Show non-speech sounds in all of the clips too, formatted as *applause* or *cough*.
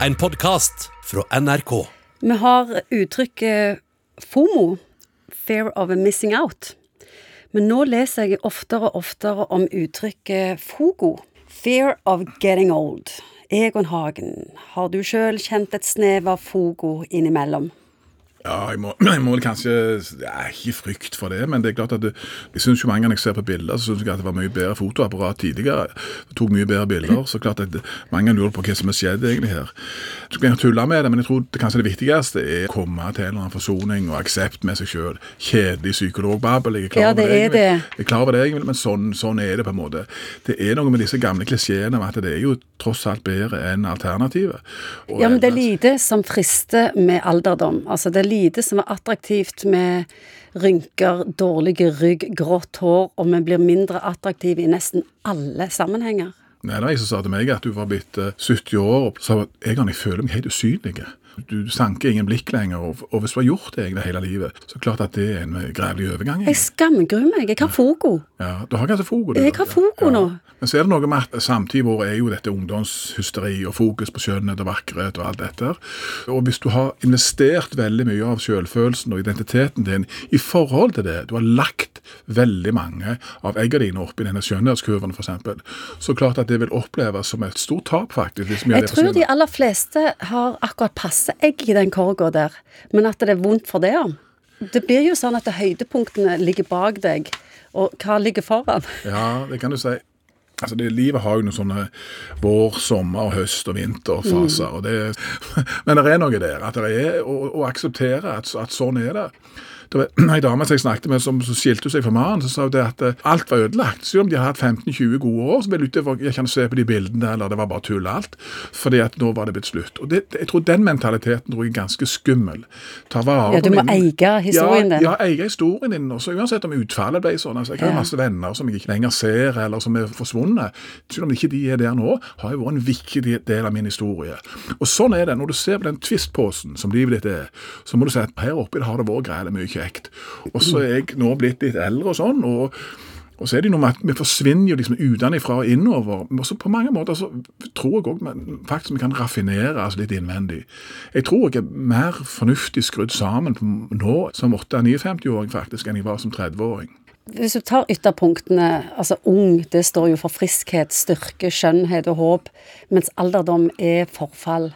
En podkast fra NRK. Vi har uttrykket FOMO, fear of missing out. Men nå leser jeg oftere og oftere om uttrykket FOGO, fear of getting old. Egon Hagen, har du sjøl kjent et snev av FOGO innimellom? Ja, jeg må, *clears throat* jeg må vel kanskje ja, Ikke frykt for det, men det er klart at det, jeg synes jo mange ganger jeg ser på bilder, så syns jeg at det var mye bedre fotoapparat tidligere. Det tok mye bedre bilder. Så klart at mange lurer på hva som har skjedd egentlig her. Så kan jeg tulle med det, men jeg tror det kanskje det viktigste er å komme til en eller annen forsoning og aksept med seg sjøl. Kjedelig psykologbabel. Jeg er klar Ja, det over det, egentlig. det. Jeg er klar over det, egentlig, men sånn, sånn er det på en måte. Det er noe med disse gamle klisjeene om at det er jo tross alt bedre enn alternativet. Og Ja, men det er lite som frister med alderdom. Altså, det er lite som er attraktivt med rynker, dårlige rygg, grått hår, og vi blir mindre attraktive i nesten alle sammenhenger. Nei, det var jeg som sa til meg at du var blitt eh, 70 år og sa at jeg, jeg føler meg helt usynlig. Du sanker ingen blikk lenger, og, hvis du har gjort det hele livet, så er det klart at det er en grevelig grævlig overgang. Jeg skamgruer meg. Jeg har FOGO. Ja, Du har kanskje fogo? du, Jeg har fogo nå. Men så er det noe med at samtidig vår er jo dette ungdomshysteri og fokus på skjønnhet og vakkerhet og alt dette. Og hvis du har investert veldig mye av selvfølelsen og identiteten din i forhold til det, du har lagt veldig mange av eggene dine oppi denne skjønnhetskurven f.eks., så klart at det vil oppleves som et stort tap, faktisk. Jeg tror de aller fleste har akkurat passe egg i den korga der, men at det er vondt for det om. Det blir jo sånn at høydepunktene ligger bak deg, og hva ligger foran? Ja, det kan du si. Altså det, Livet har jo noen sånne vår, sommer, høst og vinterfaser. og det, *laughs* Men det er noe der. at det er Å, å akseptere at, at sånn er det. Det var Ei dame som jeg snakket med som, som skilte seg fra mannen, så sa det at eh, alt var ødelagt. Selv om de har hatt 15-20 gode år, så ville utover, jeg kan se på de bildene eller det var bare tull alt. Fordi at nå var det blitt slutt. Og det, jeg tror den mentaliteten tror jeg er ganske skummel. Ta vare Ja, du må eie historien din. Ja, eie historien din. Også, uansett om utfallet ble sånn. Altså, jeg har Ja. masse venner som jeg ikke lenger ser, eller som er forsvunnet. Selv om ikke de er der nå, har jo vært en viktig del av min historie. Og sånn er det. Når du ser på den tvistposen som livet ditt er, så må du si at her oppe har det vært greielig mye kjekt. Og så er jeg nå blitt litt eldre og sånn, og og så er det noe med at Vi forsvinner jo liksom utenfra og innover. Men også på mange måter så tror jeg også, faktisk vi kan raffinere oss litt innvendig. Jeg tror jeg er mer fornuftig skrudd sammen nå som 58-59-åring faktisk enn jeg var som 30-åring. Hvis du tar ytterpunktene, altså ung, det står jo for friskhet, styrke, skjønnhet og håp, mens alderdom er forfall.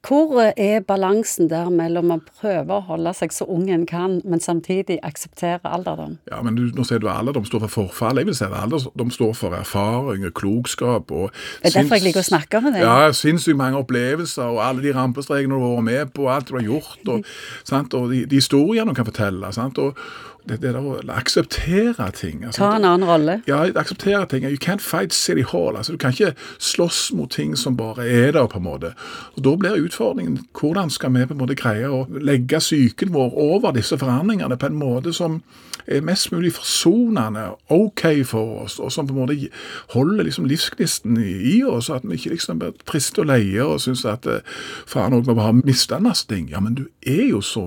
Hvor er balansen der mellom å prøve å holde seg så ung en kan, men samtidig akseptere alderdom? Ja, men du, Nå sier du alderdom står for forfall. Jeg vil si at alderdom står for erfaring og klokskap. og Det er derfor jeg liker å snakke med deg. Ja, sinnssykt mange opplevelser, og alle de rampestrekene du har vært med på, alt du har gjort, og, *laughs* sant? og de, de historiene du kan fortelle. Sant? Og det, det der å akseptere ting. altså. Ta en annen rolle. Ja, akseptere ting. You can't fight City Hall. altså Du kan ikke slåss mot ting som bare er der, på en måte. Og Da blir utfordringen hvordan skal vi på en måte greie å legge psyken vår over disse forandringene på en måte som er mest mulig forsonende, OK for oss, og som på en måte holder liksom livsgnisten i, i oss, at vi ikke liksom blir triste og leie og syns at eh, faen òg, vi bare har mista en masse ting. Ja, men du er jo så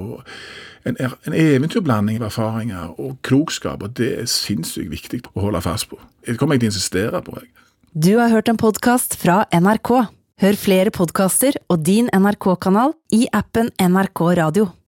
en, en eventyrblanding av erfaringer og klokskap, og det er sinnssykt viktig å holde fast på. Det kommer jeg til å insistere på. jeg. Du har hørt en podkast fra NRK. Hør flere podkaster og din NRK-kanal i appen NRK Radio.